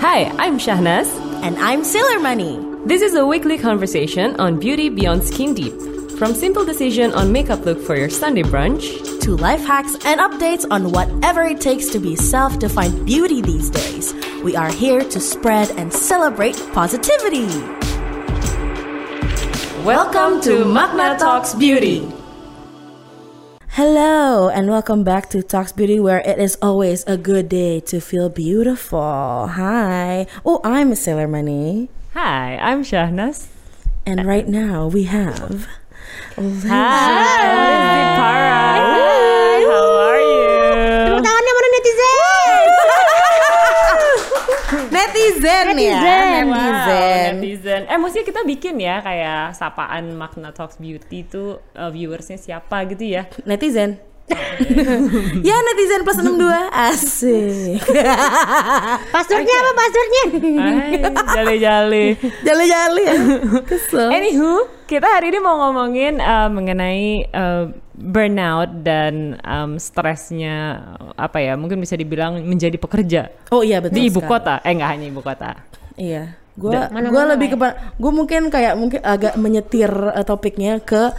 Hi, I'm Shahnaz. And I'm Sailor Money. This is a weekly conversation on beauty beyond skin deep. From simple decision on makeup look for your Sunday brunch To life hacks and updates on whatever it takes to be self defined beauty these days. We are here to spread and celebrate positivity. Welcome to Magna Talks Beauty. Hello, and welcome back to Talks Beauty, where it is always a good day to feel beautiful. Hi. Oh, I'm Sailor Money. Hi, I'm Shahnaz. And right now we have. Para. Hi, Netizen, ya. Netizen. Wow, Netizen. netizen. Eh, mestinya kita bikin ya kayak sapaan Magna Talks Beauty itu uh, viewersnya siapa gitu ya? Netizen. ya netizen plus 62 Asik Passwordnya apa passwordnya? Hai, jale-jale. Jali-jali ya Kesel Anywho, kita hari ini mau ngomongin uh, mengenai uh, burnout dan um, stresnya apa ya? Mungkin bisa dibilang menjadi pekerja Oh iya betul di ibu sekali. kota. Eh nggak hanya ibu kota. Iya Gue lah lebih ya. ke Gue mungkin kayak mungkin agak menyetir eh, topiknya ke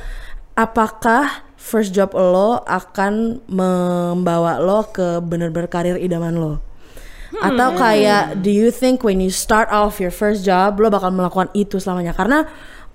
Apakah first job lo akan membawa lo ke bener-bener karir idaman lo? Atau kayak do you think when you start off your first job lo bakal melakukan itu selamanya? Karena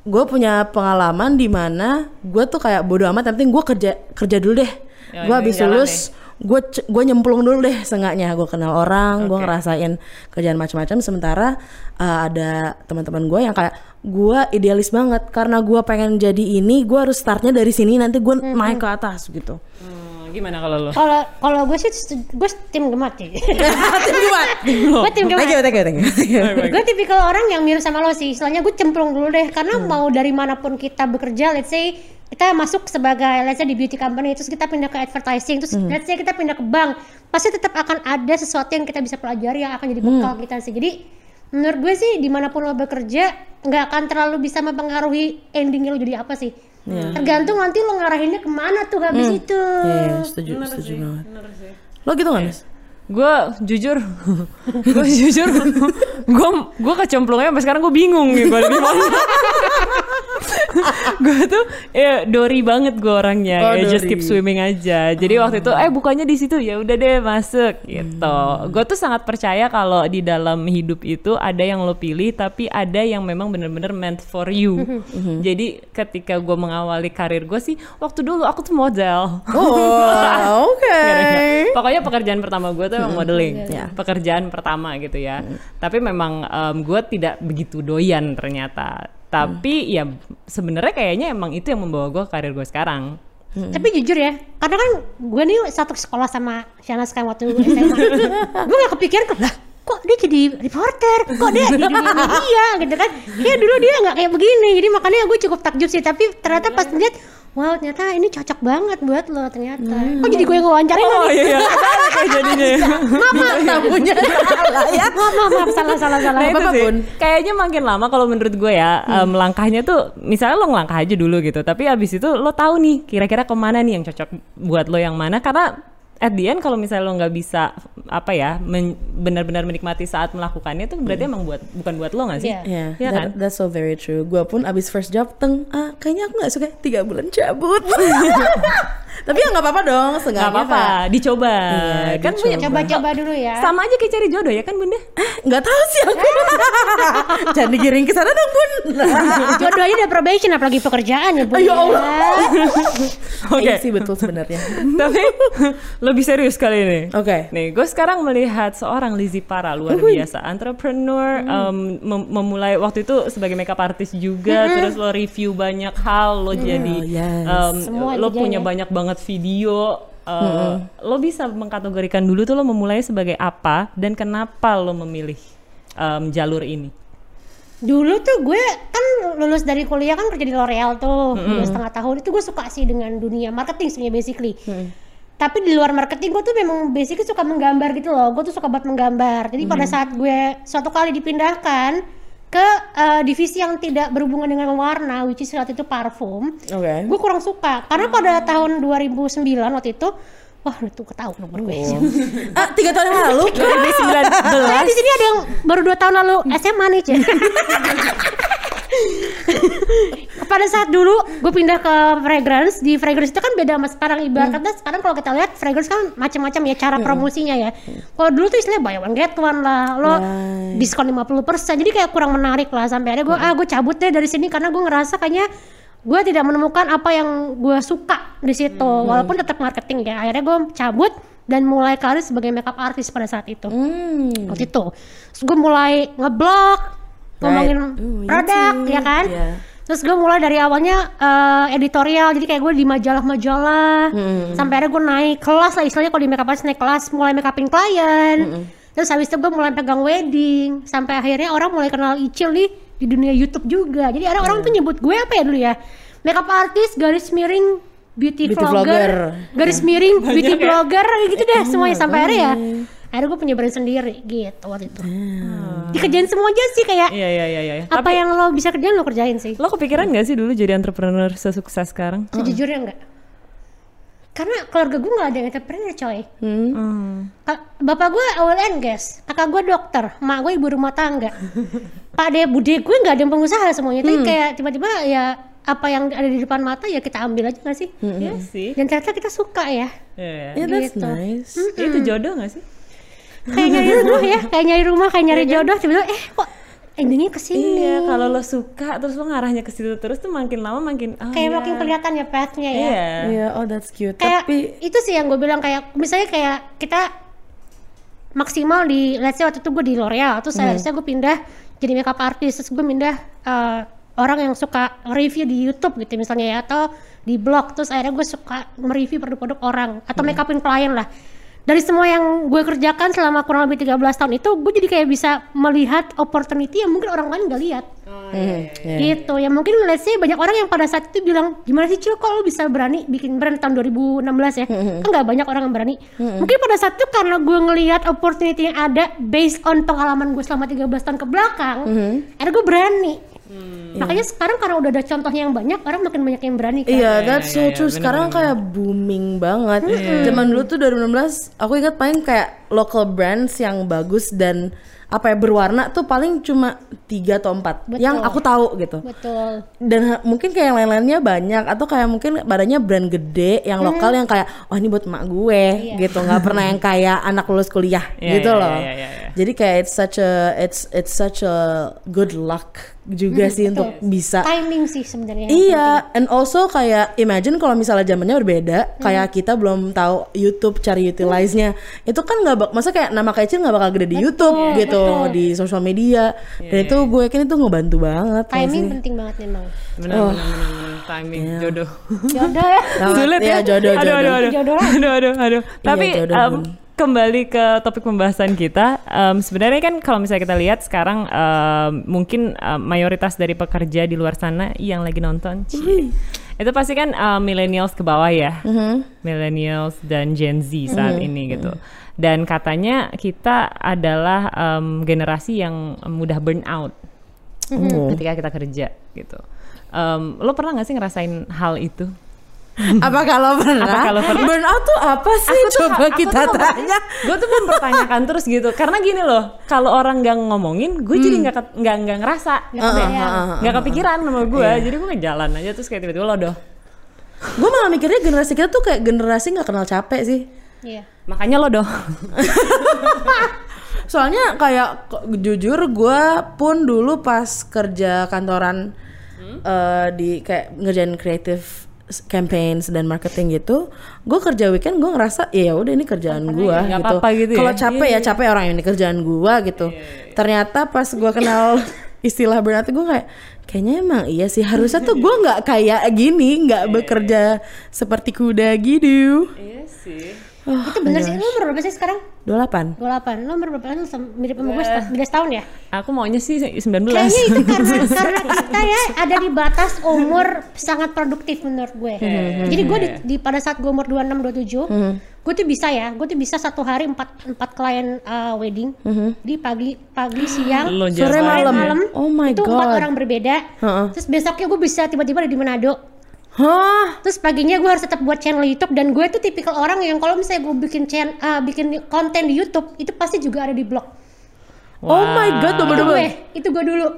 gue punya pengalaman di mana gue tuh kayak bodo amat, penting gue kerja kerja dulu deh. Gue habis lulus, gue gue nyemplung dulu deh seenggaknya gue kenal orang, gue Oke. ngerasain kerjaan macam-macam. Sementara uh, ada teman-teman gue yang kayak gue idealis banget karena gue pengen jadi ini, gue harus startnya dari sini nanti gue naik ke atas gitu. Hmm, gimana kalau lo? Kalau kalau gue sih gue tim gemat sih. Tim gemat. gue tim gemat. Thank you, thank you, thank you. Thank you. Gue tipikal orang yang mirip sama lo sih. Soalnya gue cemplung dulu deh karena mau dari mana pun kita bekerja, let's say kita masuk sebagai let's say di beauty company terus kita pindah ke advertising terus let's say kita pindah ke bank pasti tetap akan ada sesuatu yang kita bisa pelajari yang akan jadi bekal kita sih jadi menurut gue sih di mana pun lo bekerja nggak akan terlalu bisa mempengaruhi endingnya lo jadi apa sih tergantung nanti lo ngarahinnya ke mana tuh habis itu. Iya, setuju, setuju banget. Lo gitu gak, Mas? Gue jujur, gue jujur, gue gue kecemplungnya sampai sekarang gue bingung nih gue di mana. gue tuh ya dori banget gue orangnya, Oh, ya just keep swimming aja. Jadi waktu itu eh bukannya di situ ya udah deh masuk gitu. Gue tuh sangat percaya kalau di dalam hidup itu ada yang lo pilih tapi ada yang memang bener-bener meant for you. Jadi ketika gue mengawali karir gue sih waktu dulu aku tuh model. Oh, oke. Nggak. Pokoknya pekerjaan pertama gue tuh emang modeling, Ya. pekerjaan pertama gitu ya. Tapi memang gue tidak begitu doyan ternyata. Tapi ya sebenarnya kayaknya emang itu yang membawa gue karir gue sekarang. Tapi jujur ya, karena kan gue nih satu sekolah sama Shana sekarang waktu SMA. gue gak kepikiran lah, kok dia jadi reporter, kok dia di dunia media gitu kan. Ya dulu dia nggak kayak begini, jadi makanya gue cukup takjub sih. Tapi ternyata pas lihat, wow ternyata ini cocok banget buat lo ternyata. Kok jadi gue yang wawancarin Oh lagi? iya, kayak jadinya ya. Maaf, maaf, Tamunya salah ya. maaf, maaf, maaf, salah, salah, salah. Nah sih, Bun. kayaknya makin lama kalau menurut gue ya, em, langkahnya tuh, misalnya lo ngelangkah aja dulu gitu, tapi abis itu lo tahu nih, kira-kira ke mana nih yang cocok buat lo yang mana, karena at the end kalau misalnya lo nggak bisa apa ya men- benar-benar menikmati saat melakukannya itu berarti emang buat bukan buat lo nggak sih? Iya. Iya, Iya that- kan? that's so very true. Gua pun abis first job teng, ah, kayaknya aku nggak suka tiga bulan cabut. Tapi ya nggak apa-apa dong, Nggak apa-apa, kayak- dicoba. Iya, kan dicoba. Coba-coba dulu ya. sama aja kayak cari jodoh ya kan bunda? Eh, nggak tahu sih aku. Jangan digiring ke sana dong bun. Jodoh aja udah probation, apalagi pekerjaan ya, Bu. Ya Allah. Oke. Iya sih betul sebenarnya. Tapi lebih serius kali ini. Oke. Nih, gue sekarang melihat seorang Lizzie Para luar biasa, entrepreneur, em, mem- memulai waktu itu sebagai makeup artist juga, terus lo review banyak hal, lo jadi, yes. em, Semua lo punya ya. banyak banget video. eh, Lo bisa mengkategorikan dulu tuh lo memulai sebagai apa dan kenapa lo memilih em, jalur ini? Dulu tuh gue kan lulus dari kuliah kan kerja di L'Oreal tuh dua setengah tahun itu gue suka sih dengan dunia marketing sebenarnya basically. Tapi di luar marketing gue tuh memang basically suka menggambar gitu loh. Gue tuh suka banget menggambar. Jadi pada saat gue suatu kali dipindahkan ke eh, divisi yang tidak berhubungan dengan warna, which is saat itu parfum, Oke. gue kurang suka karena pada tahun 2009 waktu itu wah itu ketahu nomor gue. Ah, tiga tahun yang lalu. 2019 Saya di sini ada yang baru dua tahun lalu SMA nih, Cek. Pada saat dulu gue pindah ke fragrance, di fragrance itu kan beda sama sekarang. Ibarat kata sekarang kalau kita lihat fragrance kan macam-macam ya cara promosinya ya. Kalau dulu tuh istilahnya buy one get one lah, lo Right. diskon 50%. Jadi kayak kurang menarik lah sampai akhirnya gue ah gue cabut deh dari sini. Karena gue ngerasa kayaknya gue tidak menemukan apa yang gue suka di situ. Walaupun tetap marketing ya. Akhirnya gue cabut dan mulai karir sebagai makeup artist pada saat itu. Hmm. waktu itu. Terus gue mulai ngeblog ngomongin Right. Produk YouTube. ya kan Iya. terus gue mulai dari awalnya eh, editorial jadi kayak gue di majalah-majalah Hmm. sampai akhirnya gue naik kelas lah istilahnya kalau di makeup artist naik kelas mulai makeupin klien Hmm. terus habis itu gue mulai pegang wedding sampai akhirnya orang mulai kenal Icil nih di dunia YouTube juga jadi ada orang tuh Hmm. nyebut gue apa ya dulu ya makeup artist garis miring beauty, Beauty vlogger, vlogger. garis miring beauty ya? blogger kayak gitu deh semuanya sampai akhirnya ya akhirnya gue punya brand sendiri gitu waktu itu dikerjain semua aja sih kayak Iya iya iya iya. apa yang lo bisa kerjain lo kerjain sih Lo kepikiran gak sih dulu jadi entrepreneur sesukses sekarang? sejujurnya enggak karena keluarga gue nggak ada yang entrepreneur coy Hmm. Hmm. Bapak gue OLN guys kakak gue dokter mak gue ibu rumah tangga pak de bude gue nggak ada yang pengusaha semuanya tapi kayak tiba-tiba ya apa yang ada di depan mata ya kita ambil aja gak sih Iya sih. dan ternyata kita suka ya Iya. Yeah, that's Gitu. nice. Itu jodoh gak sih? Kayak nyari rumah ya kayak nyari rumah kayak nyari jodoh tiba-tiba eh kok endingnya ke sini Iya, kalau lo suka terus lo ngarahnya ke situ terus tuh makin lama makin oh, kayak iya. makin kelihatan ya pathnya ya Iya. Iya, oh that's cute. kayak Tapi itu sih yang gue bilang kayak misalnya kayak kita maksimal di let's say waktu itu gue di L'Oreal terus Hmm. saya gue pindah jadi makeup artist terus gue pindah eh, orang yang suka review di YouTube gitu misalnya ya atau di blog terus akhirnya gue suka mereview produk-produk orang atau Hmm. make upin klien lah dari semua yang gue kerjakan selama kurang lebih 13 tahun itu gue jadi kayak bisa melihat opportunity yang mungkin orang lain gak lihat. Hmm, yeah. gitu. Ya mungkin let's say banyak orang yang pada saat itu bilang gimana sih Cil? Kok lo bisa berani bikin brand tahun 2016 ya? Kan nggak banyak orang yang berani. Mungkin pada saat itu karena gue ngelihat opportunity yang ada based on pengalaman gue selama 13 tahun ke belakang akhirnya gue berani makanya sekarang karena udah ada contohnya yang banyak orang makin banyak yang berani kan Iya, that's so iya, true. bener, Sekarang kayak booming banget. Zaman dulu tuh 2016, aku ingat paling kayak local brands yang bagus dan apa ya berwarna tuh paling cuma tiga atau empat Betul. yang aku tahu gitu. betul Dan mungkin kayak yang lain-lainnya banyak atau kayak mungkin badannya brand gede yang lokal yang kayak oh ini buat emak gue gitu nggak pernah yang kayak anak lulus kuliah Iya, gitu iya, loh. iya, iya, iya. Jadi kayak it's such a it's it's such a good luck juga sih untuk bisa timing sih sebenarnya Iya, and also kayak imagine kalau misalnya zamannya berbeda, kayak kita belum tahu YouTube cari utilize-nya. Itu kan nggak bak, masa kayak nama kecil nggak bakal gede di YouTube gitu, di sosial media. Dan itu gue yakin itu ngebantu banget. timing sih? penting banget memang Benar benar benar benar. timing jodoh. jodoh ya. Sulit Iya, ya. jodoh, aduh, jodoh. aduh, aduh. Jodoh lah. aduh, aduh, aduh. Tapi jodoh, em, Bun. Kembali ke topik pembahasan kita, em, sebenarnya kan kalau misalnya kita lihat sekarang em, mungkin em, mayoritas dari pekerja di luar sana yang lagi nonton, cie, itu pasti kan em, millennials ke bawah ya, millennials dan Gen Z saat ini gitu. Dan katanya kita adalah em, generasi yang mudah burn out ketika kita kerja gitu. Em, lo pernah nggak sih ngerasain hal itu? Apa kalau pernah? Apa kalau pernah? Burnout tuh apa sih? Coba kita tanya. gue tuh mempertanyakan terus gitu karena gini loh kalau orang nggak ngomongin gue jadi nggak nggak nggak ngerasa Nggak kebayang. nggak kepikiran sama gue jadi gue jalan aja terus kayak tiba-tiba lo doh Gue malah mikirnya generasi kita tuh kayak generasi nggak kenal capek sih. iya makanya lo doh Soalnya kayak jujur gue pun dulu pas kerja kantoran eh, di kayak ngerjain creative s- campaigns dan marketing gitu, gue kerja weekend gue ngerasa ya udah ini kerjaan gue gitu. gitu ya? Kalau capek ya capek orang ini kerjaan gue gitu. Ternyata pas gue kenal istilah burnout gue kayak kayaknya emang iya sih harusnya tuh gue nggak kayak gini nggak bekerja seperti kuda gitu. iya sih itu bener sih. Lo umur berapa sih sekarang? 28 28 lo umur berapa? Sama- mirip sama gue setahun- beda setahun ya? Aku maunya sih 19 Kayaknya itu karena karena kita ya ada di batas umur sangat produktif menurut gue. Jadi gue di, di- pada saat gue umur 26 27, gue tuh bisa ya, gue tuh bisa satu hari empat empat klien uh, wedding di pagi pagi siang Sore malam. malam. Oh my itu empat God. orang berbeda. Heeh. Terus besoknya gue bisa tiba-tiba ada di Manado. Hah? Terus paginya gue harus tetap buat channel YouTube dan gue tuh tipikal orang yang kalau misalnya gue bikin channel, bikin konten di YouTube itu pasti juga ada di blog. Oh my god, Itu double-double. gue, itu gue dulu.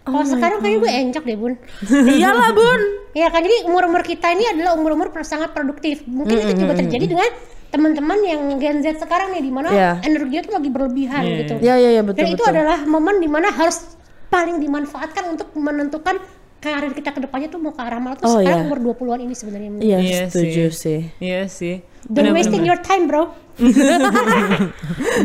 Kalau sekarang kayaknya gue encok deh bun. Iyalah, Bun. Ya kan jadi umur-umur kita ini adalah umur-umur sangat produktif. Mungkin itu juga terjadi dengan teman-teman yang Gen Z sekarang nih di mana Iya. energinya tuh lagi berlebihan gitu. Iya, iya, iya, betul, Dan itu betul. adalah momen di mana harus paling dimanfaatkan untuk menentukan karir kita ke depannya tuh mau ke arah mana tuh Oh, sekarang iya. umur 20-an ini sebenarnya. Iya, Iya setuju sih. Iya sih. Don't wasting your time, bro. Bener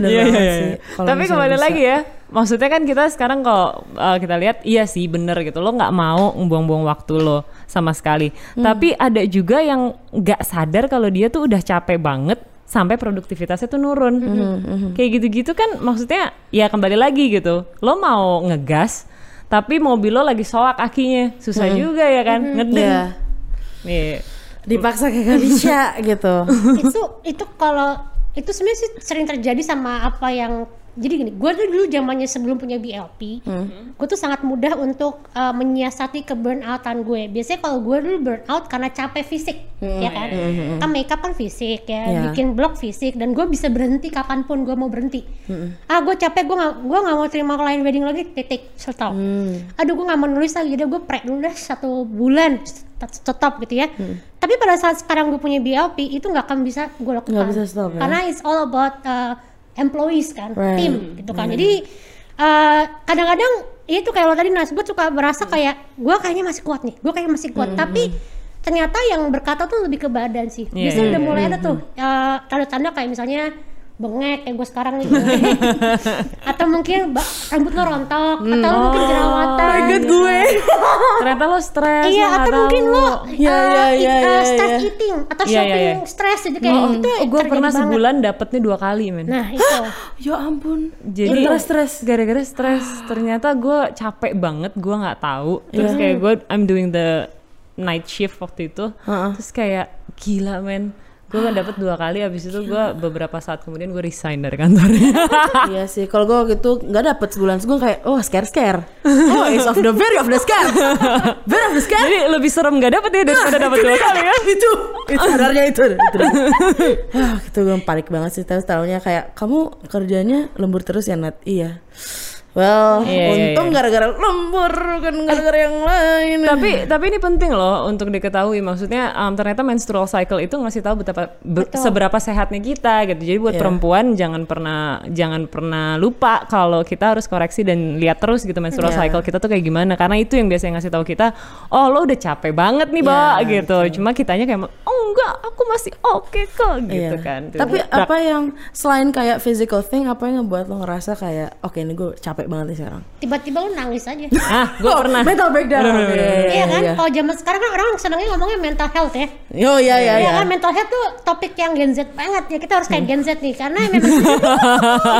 Iya, banget iya, sih. iya. Tapi kembali bisa. lagi ya, maksudnya kan kita sekarang kalau uh, kita lihat iya sih bener gitu, lo nggak mau buang-buang waktu lo sama sekali. Hmm. Tapi ada juga yang nggak sadar kalau dia tuh udah capek banget sampai produktivitasnya tuh nurun. Hmm, Kayak gitu-gitu kan maksudnya ya kembali lagi gitu. Lo mau ngegas, tapi mobil lo lagi soak akinya, susah juga ya kan, ngeden. Iya. Nih, Dipaksa kayak gak bisa gitu. itu itu kalau itu sebenarnya sih sering terjadi sama apa yang jadi gini, gue tuh dulu zamannya sebelum punya BLP, gue tuh sangat mudah untuk uh, menyiasati ke burnoutan gue. Biasanya kalau gue dulu burnout karena capek fisik, ya kan? Kan makeup kan fisik ya, Iya. bikin blog fisik, dan gue bisa berhenti kapan pun gue mau berhenti. Ah gue capek, gue gak, gue nggak mau terima klien wedding lagi, titik, stop. Aduh gue nggak mau nulis lagi, jadi gue prek dulu deh satu bulan, stop gitu ya. Tapi pada saat sekarang gue punya BLP itu nggak akan bisa gue lakukan. Nggak bisa stop, ya? Karena it's all about uh, employees kan, Right. tim gitu kan. Jadi uh, kadang-kadang itu kayak lo tadi Nas, gue suka berasa kayak gue kayaknya masih kuat nih, gue kayaknya masih kuat. Tapi ternyata yang berkata tuh lebih ke badan sih. Iya, Biasanya iya, udah mulai ada tuh uh, tanda-tanda kayak misalnya bengek kayak gue sekarang nih atau mungkin rambut lo rontok atau mungkin jerawatan Oh my god, gue. ternyata lo stres. Iya, lo atau mungkin lo uh, iya, eat- iya, uh, stress iya. eating atau iya, shopping iya. stress jadi kayak Oh, itu gue terjadi pernah banget. sebulan dapetnya dua kali men. Nah itu Ya ampun. Jadi Gara-gara stres. gara-gara stres ternyata gue capek banget gue nggak tahu terus Iya. kayak gue I'm doing the night shift waktu itu Heeh. terus kayak gila men gue gak dapet dua kali abis itu gue beberapa saat kemudian gue resign dari kantornya iya sih. Kalau gue waktu itu nggak dapet sebulan, gue kayak, oh scare scare. Oh, it's of the very of the scare. Very of the scare. jadi lebih serem gak dapet ya daripada dapet dua kali ya itu itu sebenarnya itu, itu. ah itu gue panik banget sih terus tahunya kayak kamu kerjanya lembur terus ya Nat iya well Iya, iya, untung iya. gara-gara lembur kan gara-gara yang lain. tapi tapi ini penting loh untuk diketahui. Maksudnya um, ternyata menstrual cycle itu ngasih tahu betapa be- seberapa sehatnya kita gitu. Jadi buat Iya. perempuan jangan pernah jangan pernah lupa kalau kita harus koreksi dan lihat terus gitu menstrual Iya. cycle kita tuh kayak gimana. Karena itu yang biasanya ngasih tahu kita oh lo udah capek banget nih Iya, mbak gitu. cuma kitanya kayak oh enggak aku masih oke kok gitu Iya. kan Tuh. tapi apa yang selain kayak physical thing apa yang ngebuat lo ngerasa kayak oke ini gue capek banget nih sekarang tiba-tiba lu nangis aja ah gue Oh, pernah mental breakdown bener, bener. Iya kan, kalau zaman sekarang kan orang senangnya ngomongnya mental health ya. oh iya iya Iya iya kan, mental health tuh topik yang Gen Z banget ya. Kita harus kayak Gen Z nih, karena memang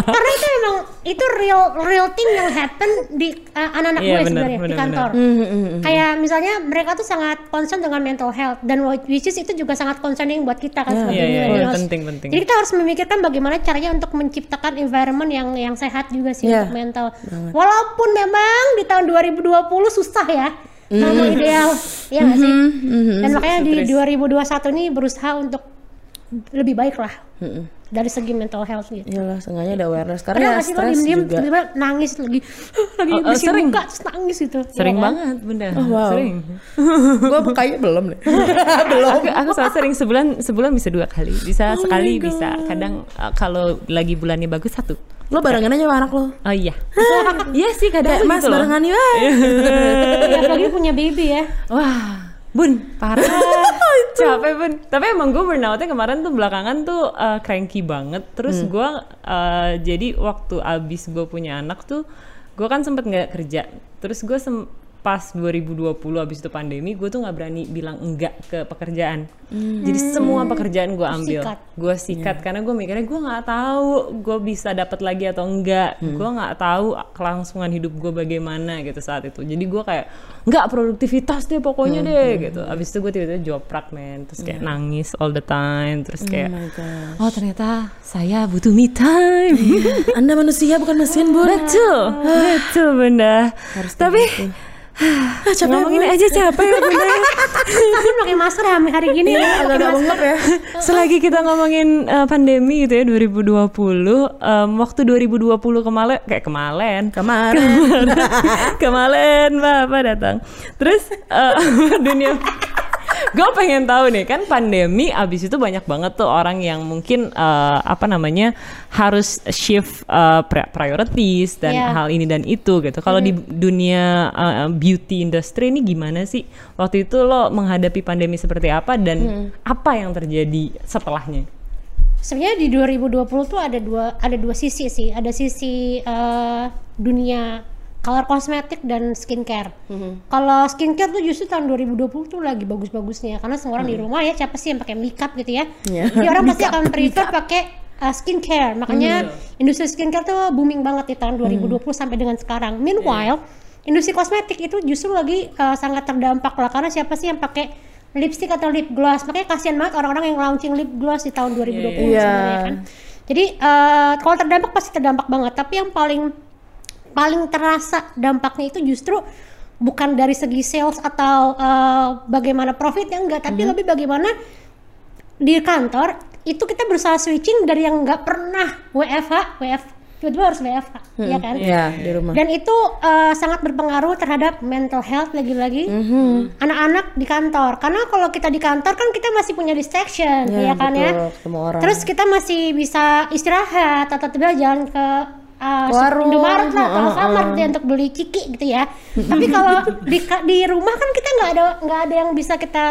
karena itu memang itu real real thing yang happen di uh, anak-anak Iya, gue bener, sebenarnya di bener, kantor. Hmm, Kayak misalnya mereka tuh sangat concern dengan mental health dan which is itu juga sangat concerning buat kita kan sebagai Iya, iya, iya, millennials. penting, penting. Jadi kita harus memikirkan bagaimana caranya untuk menciptakan environment yang yang sehat juga sih Iya, untuk mental. Walaupun memang di tahun 2020 susah ya. Nama ideal, ya nggak sih? Dan makanya di 2021 ini berusaha untuk lebih baik lah dari segi mental health gitu. Iyalah, seenggaknya ada awareness Pernah karena ya sih lo stres diem-diem juga. tiba-tiba nangis lagi, lagi Oh, oh, sering. muka terus nangis gitu. sering Iya kan? banget bunda Oh, wow. sering gue kayaknya belum deh. belum. aku aku sangat sering sebulan sebulan bisa dua kali bisa Oh sekali bisa kadang uh, kalau lagi bulannya bagus satu Lo barengan aja sama anak lo. oh iya iya sih kadang Kayak tuh mas gitu barengan yuk. ah." Iya, apalagi punya baby ya. wah bun parah. Capek bun. Tapi emang gue burnoutnya kemarin tuh belakangan tuh uh, cranky banget. Terus Hmm. gue uh, jadi waktu abis gue punya anak tuh gue kan sempet nggak kerja. Terus gue sem- pas 2020 abis itu pandemi gue tuh nggak berani bilang enggak ke pekerjaan. Jadi semua pekerjaan gue ambil. Sikat. gue sikat karena gue mikirnya gue nggak tahu gue bisa dapat lagi atau enggak. Gue nggak tahu kelangsungan hidup gue bagaimana gitu saat itu. Jadi gue kayak nggak produktivitas deh pokoknya deh gitu. abis itu gue tiba-tiba joprak men. Terus kayak nangis all the time. Terus kayak my gosh. oh ternyata saya butuh me time. Anda manusia bukan mesin bun. betul. Betul bunda. Harus tapi. Ah, capek Ngomongin aja capek ya bunda. Tapi pakai masker sampai hari gini ya. agak-agak bengkak ya. Selagi kita ngomongin uh, pandemi gitu ya 2020, um, waktu 2020 kemarin kayak kemarin, Kemarin. kemarin bapak datang. Terus uh, dunia gue pengen tahu nih kan pandemi abis itu banyak banget tuh orang yang mungkin uh, apa namanya harus shift uh, pri- priorities dan Iya. hal ini dan itu gitu. Kalau di dunia uh, beauty industry ini gimana sih? Waktu itu lo menghadapi pandemi seperti apa dan apa yang terjadi setelahnya? Sebenarnya di 2020 tuh ada dua ada dua sisi sih. Ada sisi eh, dunia color kosmetik dan skincare. Kalau skincare tuh justru tahun 2020 tuh lagi bagus-bagusnya karena semua orang di rumah ya siapa sih yang pakai makeup gitu ya. Iya. Jadi orang pasti akan prefer pakai uh, skincare. Makanya industri skincare tuh booming banget di tahun 2020 sampai dengan sekarang. Meanwhile, industri kosmetik itu justru lagi uh, sangat terdampak lah karena siapa sih yang pakai lipstick atau lip gloss. Makanya kasihan banget orang-orang yang launching lip gloss di tahun 2020 Iya. sebenarnya kan. Jadi uh, kalau terdampak pasti terdampak banget, tapi yang paling paling terasa dampaknya itu justru bukan dari segi sales atau uh, bagaimana profitnya enggak, tapi lebih bagaimana di kantor itu kita berusaha switching dari yang nggak pernah WFH, WF tiba-tiba harus WFH, ya kan? Iya, di rumah. Dan itu uh, sangat berpengaruh terhadap mental health lagi-lagi Mhm. anak-anak di kantor. Karena kalau kita di kantor kan kita masih punya distraction, Iya, ya kan ya. betul, ketemu orang. Terus kita masih bisa istirahat atau tiba jalan ke uh, Warung. Indomaret lah atau Heeh, Alfamart gitu ya, untuk beli ciki gitu ya. Tapi kalau di di rumah kan kita nggak ada nggak ada yang bisa kita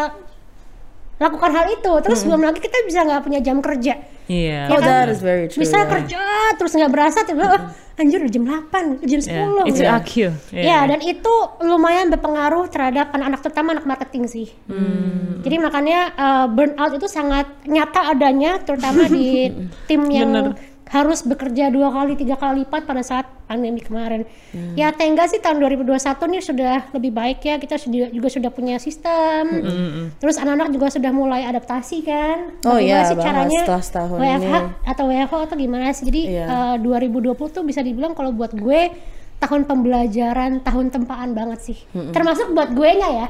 lakukan hal itu. Terus belum lagi kita bisa nggak punya jam kerja. Iya. Ya Oh, kan? that is very true. Bisa ya. kerja terus nggak berasa tiba oh, anjir udah jam 8, udah jam 10 Yeah. It's gitu. AQ. Yeah. Ya, dan itu lumayan berpengaruh terhadap anak-anak terutama anak marketing sih. Hmm. Jadi makanya uh, burnout itu sangat nyata adanya, terutama di tim yang Bener. Harus bekerja dua kali, tiga kali lipat pada saat pandemi kemarin. Hmm. Ya tengga sih tahun 2021 nih sudah lebih baik ya, kita sudah, juga sudah punya sistem. Hmm, Terus anak-anak juga sudah mulai adaptasi kan. Oh iya, sih caranya setelah setahun WFH ini. atau WFO atau gimana sih? Jadi Iya. eh, 2020 tuh bisa dibilang kalau buat gue tahun pembelajaran, tahun tempaan banget sih. Termasuk buat gue nya ya.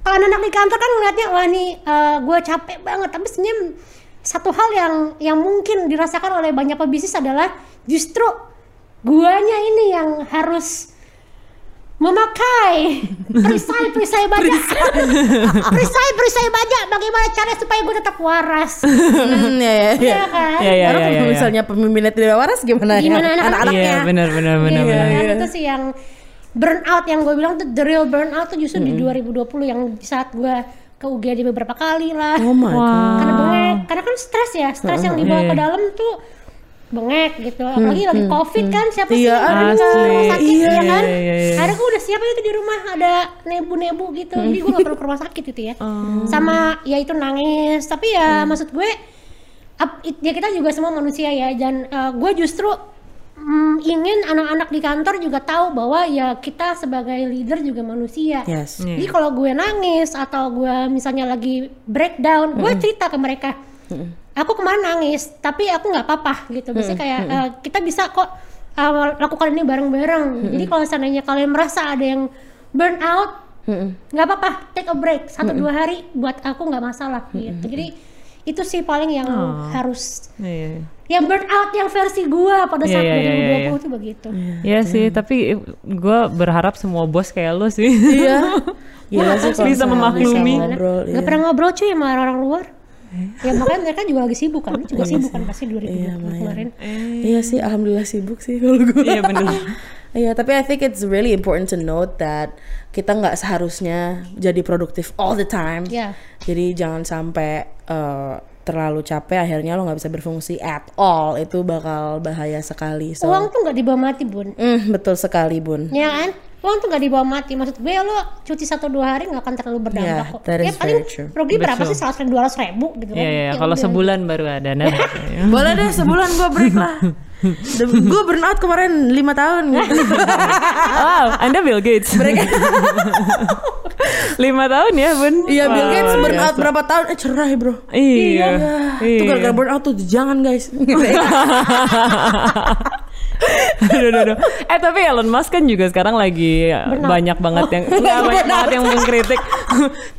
Kalau anak-anak di kantor kan ngeliatnya wah nih eh, gue capek banget, tapi sebenarnya satu hal yang yang mungkin dirasakan oleh banyak pebisnis adalah justru guanya ini yang harus memakai perisai-perisai baja perisai-perisai baja bagaimana caranya supaya gue tetap waras Hmm, ya, ya, ya. Iya kan iya, Karena iya, kalau iya. misalnya pemimpinnya tidak waras gimana, Gimana ya? anak-anak? anak-anaknya? Iya, benar benar benar Iya, benar. kan? itu sih yang burnout yang gue bilang tuh the real burnout tuh justru di 2020 yang di saat gue ke UGD beberapa kali lah. Oh my god. karena bengek. Karena kan stres ya stres yang dibawa ke Iya. dalam tuh bengek gitu. Apalagi lagi covid kan siapa sih Iya, yang mau ke rumah sakit Iya, ya kan? iya, iya, iya. akhirnya gue udah siap itu di rumah ada nebu-nebu gitu. Jadi gue gak perlu ke rumah sakit gitu ya. Sama ya itu nangis. Tapi ya maksud gue it- ya kita juga semua manusia ya. Dan uh, gue justru mm, ingin anak-anak di kantor juga tahu bahwa ya kita sebagai leader juga manusia Yes. Iya. jadi kalau gue nangis atau gue misalnya lagi breakdown, gue cerita ke mereka. Aku kemarin nangis, tapi aku nggak apa-apa gitu. Maksudnya kayak eh, kita bisa kok eh, lakukan ini bareng-bareng. Jadi kalau seandainya kalian merasa ada yang burn out, nggak apa-apa, take a break satu dua hari buat aku nggak masalah gitu. Jadi itu sih paling yang harus Iya. yang burn out yang versi gua pada Iya, saat iya, iya, iya, 2020 iya. tuh begitu. Iya sih, tapi gue berharap semua bos kayak lo sih. Iya. Gila sih kalau Bisa memaklumi. bisa ngobrol, Nggak iya. pernah ngobrol cuy sama orang luar. Ya makanya mereka juga lagi sibuk kan, Lu juga sibuk kan pasti 2020 kemarin. Iya sih, alhamdulillah sibuk sih kalau gue. Iya benar. Iya, tapi I think it's really important to note that kita nggak seharusnya jadi produktif all the time. Ya. Jadi jangan sampai uh, terlalu capek akhirnya lo nggak bisa berfungsi at all. Itu bakal bahaya sekali. So, Uang tuh nggak dibawa mati bun, Mm, betul sekali bun. ya kan? Uang tuh nggak dibawa mati. Maksud gue lo cuti satu dua hari nggak akan terlalu berdampak Yeah, kok. ya paling very true. rugi berapa sih? Seratus ribu, dua ratus ribu gitu kan? Iya iya. Ya Kalau sebulan baru ada. Nah, Boleh deh sebulan gue break lah. gue burnout kemarin lima tahun gitu. wow, Anda Bill Gates. Lima tahun ya bun? Iya Bill Wah, Gates burnout biasa. berapa tahun? Eh cerai bro. Iya. Itu gara-gara burnout tuh jangan guys. aduh, aduh, aduh. Eh tapi Elon Musk kan juga sekarang lagi banyak banget yang nggak, banyak banget yang mengkritik.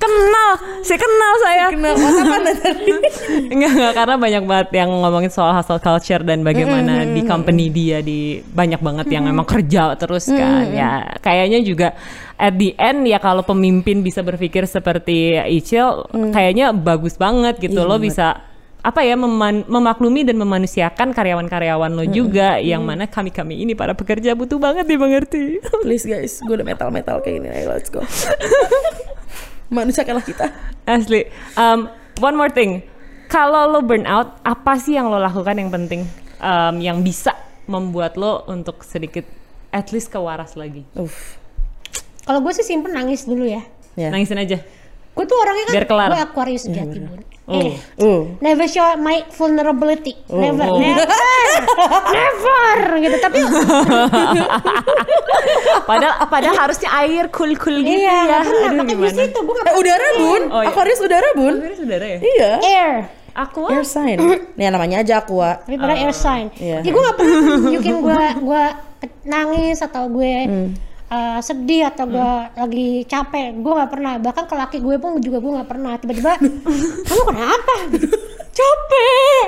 kenal, saya kenal saya. Kenal WhatsAppan tadi. Enggak, enggak karena banyak banget yang ngomongin soal hustle culture dan bagaimana di company dia di banyak banget yang emang kerja terus kan. Ya, kayaknya juga at the end ya kalau pemimpin bisa berpikir seperti Ichil kayaknya bagus banget gitu. Lo bisa apa ya meman- memaklumi dan memanusiakan karyawan-karyawan lo juga yang mana kami-kami ini para pekerja butuh banget dimengerti. Please guys, gue udah metal-metal kayak ini. Ayo let's go. Manusiakanlah kita. Asli. Um, one more thing. Kalau lo burn out, apa sih yang lo lakukan yang penting um, yang bisa membuat lo untuk sedikit at least kewaras lagi? Uff. Kalau gue sih simpen nangis dulu ya. Ya. Nangisin aja. Gue tuh orangnya kan gue Aquarius sejati bun. Oh. Eh, Uh. never show my vulnerability. Never, Oh. never, never gitu. Tapi Padahal padahal harusnya air cool-cool gitu iya, ya. Aduh, Makanya gimana? justru itu gue Eh, udara bun. Oh, iya. Aquarius udara bun. Aquarius saudara ya? Iya. air. Aku Air sign. Nih namanya aja aqua. Tapi pada air sign. Iya. Jadi gue gak pernah tunjukin gue gue nangis atau gue uh, sedih atau gue lagi capek. Gue gak pernah. Bahkan ke laki gue pun juga gue gak pernah. Tiba-tiba, kamu kenapa? capek.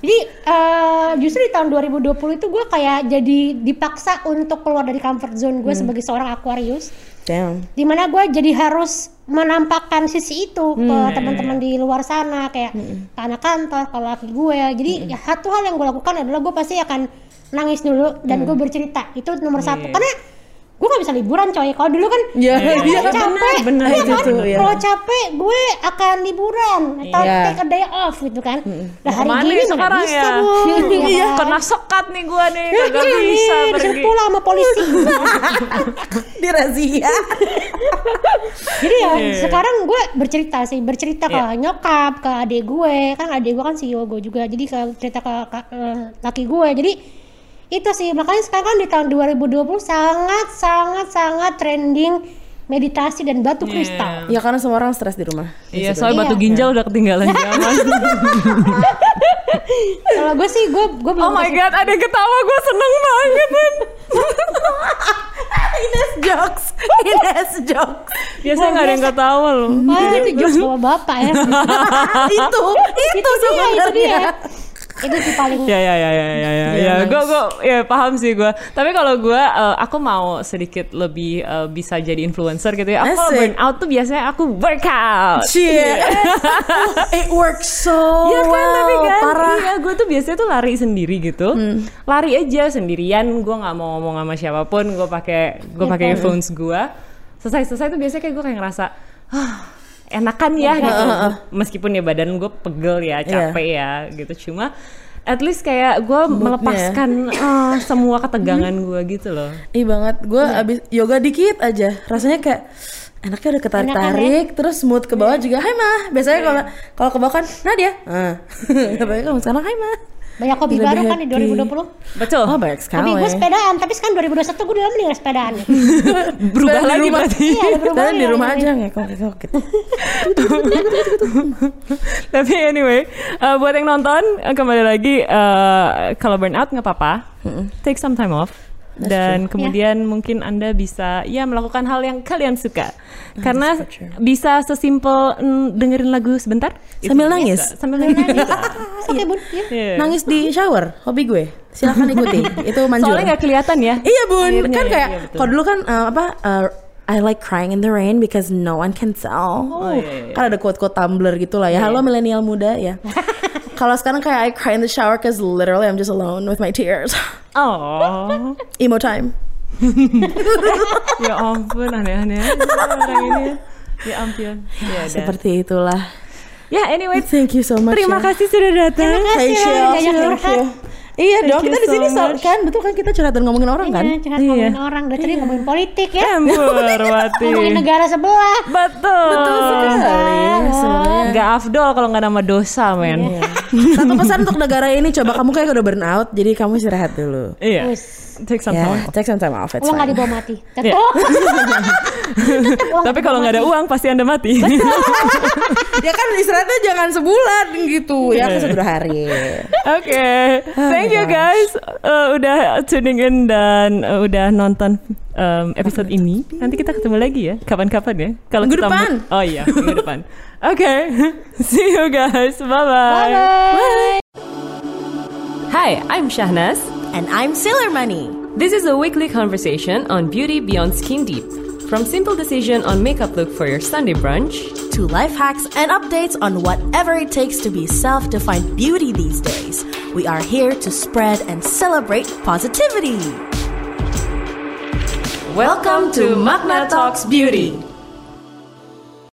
jadi uh, justru di tahun 2020 itu gue kayak jadi dipaksa untuk keluar dari comfort zone gue sebagai seorang Aquarius Damn. di mana gue jadi harus menampakkan sisi itu ke teman-teman di luar sana kayak ke anak kantor ke laki gue jadi ya satu hal yang gue lakukan adalah gue pasti akan nangis dulu dan gue bercerita itu nomor satu Iya. karena gue gak bisa liburan coy kalau dulu kan Iya, Iya, iya. kalau capek bener, iya itu kan? tuh, iya. kalau capek gue akan liburan atau Iya. take a day off gitu kan nah hari Ke mana gini sekarang bisa ya? Bu. Iya. Kan? Kena sekat nih gua nih, kagak Iya bisa nih, pergi. disuruh pulang sama polisi Di razia. Jadi ya Iya. sekarang gue bercerita sih, bercerita ke nyokap, ke adik gue, kan adik gue kan CEO gue juga, jadi ke cerita ke, ke- eh, laki gue, jadi itu sih makanya sekarang kan di tahun 2020 sangat sangat sangat trending meditasi dan batu kristal. Ya karena semua orang stres di rumah. Iya, soalnya batu Iya. ginjal udah ketinggalan zaman. Kalau gue sih gue gue belum oh my god, ada yang ketawa, gue seneng banget. Ines jokes. Ines jokes. Biasanya nggak ada yang ketawa loh. Wah itu jokes bawa bapak ya. itu, itu dia, itu dia. Itu sih paling Ya ya ya ya ya ya. Iya, ya. Gue gue ya paham sih gue. Tapi kalau gue eh, aku mau sedikit lebih eh, bisa jadi influencer gitu ya. Aku kalau burn out tuh biasanya aku workout. Shit. It works so Iya kan tapi well. kan Parah. Iya gue tuh biasanya tuh lari sendiri gitu Lari aja sendirian Gue nggak mau ngomong sama siapa pun Gue pakai gue Iya pakai kan? earphones gue Selesai-selesai tuh biasanya kayak gue kayak ngerasa "Hah, enakan ya gitu. Meskipun ya badan gue pegel ya capek ya gitu. Cuma at least kayak gue melepaskan eh, semua ketegangan gue gitu loh. Ih banget, gue abis yoga dikit aja, rasanya kayak enaknya udah ketarik-tarik, terus mood ke bawah juga, Hai mah. Biasanya kalau kalau ke bawah kan Nadia, ah, tapi kalau sekarang Hai mah. Banyak hobi baru kan di happy. 2020. Betul Oh banyak sekali. Hobi gue sepedaan, tapi sekarang 2021 gue udah mending sepedaan. Berubah lagi rumah. berarti Iya, Sekarang di rumah aja ngekok-ngekok gitu. Tapi anyway, uh, buat yang nonton uh, kembali lagi uh, kalau burnout nggak apa-apa, take some time off. Dan kemudian mungkin anda bisa ya melakukan hal yang kalian suka karena so true. bisa sesimpel mm, dengerin lagu sebentar Sambil bisa. nangis? sambil nangis Oke bun, ya. Iya. Nangis di shower, hobi gue. Silakan ikuti. Itu manjur. soalnya nggak kelihatan ya Iya bun, Airnya kan ya, kayak iya, kalau dulu kan uh, apa uh, I like crying in the rain because no one can tell. Oh, iya, iya. Kan ada quote-quote Tumblr gitu lah ya. Halo milenial muda ya. kalau sekarang kayak I cry in the shower because literally I'm just alone with my tears. Oh Emo time. ya ampun aneh-aneh orang ini ya. ya ampun ya. Seperti itulah. ya anyway Thank you so much. terima ya. kasih sudah datang Hey, kasih, Thank you. Iya dong, kita di sini so- kan betul kan kita curhat dan ngomongin orang kan? Iya, curhat Iya. ngomongin orang. Dari tadi ngomongin politik ya. Embur Wati Ngomongin negara sebelah. betul Betul sekali. Sebenarnya. nggak afdol kalau nggak nama dosa men Iya. Satu pesan untuk negara ini, coba kamu kayak udah burn out, jadi kamu istirahat dulu. iya take some Ya, time off. take some time off. Uang nggak dibawa mati. Iya. Tetap. Tetap uang tapi kalau nggak ada uang pasti anda mati ya kan istirahatnya jangan sebulan gitu ya kan satu dua hari Oke, thank Thank you gosh. guys uh, udah tuning in dan uh, udah nonton um, episode ini. Nanti kita ketemu lagi ya. Kapan-kapan ya? Kalau Minggu kita depan. Oh iya, minggu depan. Oke. See you guys. Bye-bye. Bye. Hi, I'm Shahnaz. And I'm Sailor Money. This is a weekly conversation on beauty beyond skin deep. From simple decision on makeup look for your Sunday brunch To life hacks and updates on whatever it takes to be self-defined beauty these days. We are here to spread and celebrate positivity. Welcome to Magna Talks Beauty.